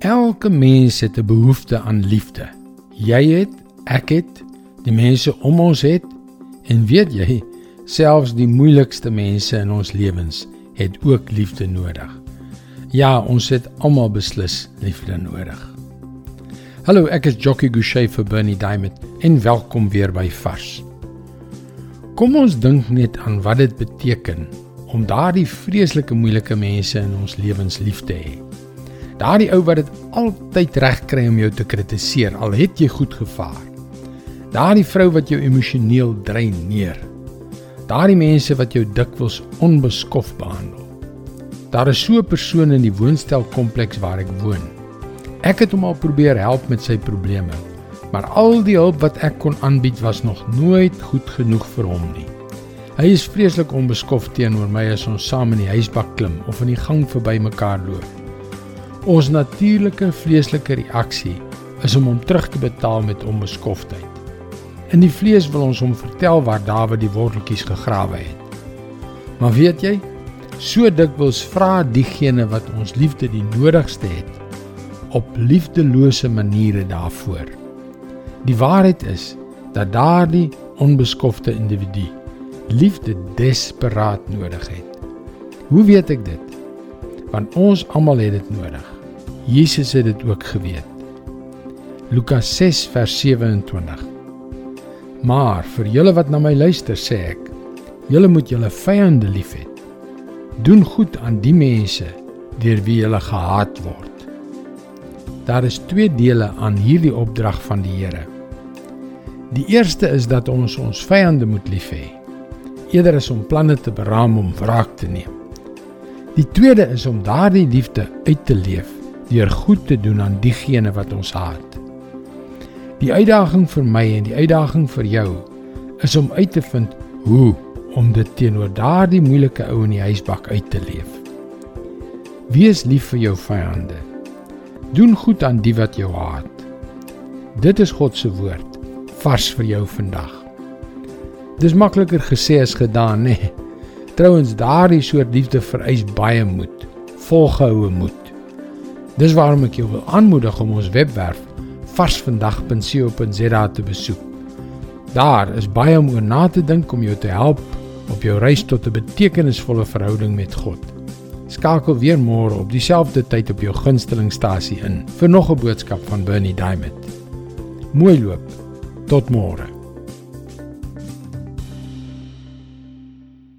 Elke mens het 'n behoefte aan liefde. Jy het, ek het, die mense om ons het en weet jy, selfs die moeilikste mense in ons lewens het ook liefde nodig. Ja, ons het almal beslis liefde nodig. Hallo, ek is Jockey Gouchee vir Bernie Diamond en welkom weer by Vars. Kom ons dink net aan wat dit beteken om daardie vreeslike moeilike mense in ons lewens lief te hê. Daardie ou wat dit altyd reg kry om jou te kritiseer al het jy goed gevaar. Daardie vrou wat jou emosioneel dreineer. Daardie mense wat jou dikwels onbeskof behandel. Daar is so 'n persoon in die woonstelkompleks waar ek woon. Ek het hom al probeer help met sy probleme, maar al die hulp wat ek kon aanbied was nog nooit goed genoeg vir hom nie. Hy is vreeslik onbeskof teenoor my as ons saam in die huisbak klim of in die gang verby mekaar loop. Ons natuurlike vleeslike reaksie is om hom terug te betaal met onbeskoftheid. In die vlees wil ons hom vertel waar Dawid die worteltjies gegrawe het. Maar weet jy, so dikwels vra diegene wat ons liefde die nodigste het op liefdelose maniere daarvoor. Die waarheid is dat daardie onbeskofte individu liefde desperaat nodig het. Hoe weet ek dit? Want ons almal het dit nodig. Jesus het dit ook geweet. Lukas 6 vers 27. Maar vir julle wat na my luister, sê ek, julle moet julle vyande lief hê. Doen goed aan die mense deur wie julle gehaat word. Daar is twee dele aan hierdie opdrag van die Here. Die eerste is dat ons ons vyande moet lief hê eerder as om planne te beraam om wraak te neem. Die tweede is om daardie liefde uit te leef deur goed te doen aan diegene wat ons haat. Die uitdaging vir my en die uitdaging vir jou is om uit te vind hoe om dit teenoor daardie moeilike ou in die huisbak uit te leef. Wees lief vir jou vyande. Doen goed aan die wat jou haat. Dit is God se woord vars vir jou vandag. Dis makliker gesê as gedaan, nê. Nee. Trouwens, daardie soort liefde vereis baie moed, volgehoue moed. Dis waarom ek jou wil aanmoedig om ons webwerf varsvandag.co.za te besoek. Daar is baie om oor na te dink om jou te help op jou reis tot 'n betekenisvolle verhouding met God. Skakel weer môre op dieselfde tyd op jou gunstelingstasie in vir nog 'n boodskap van Bernie Diamond. Mooi loop. Tot môre.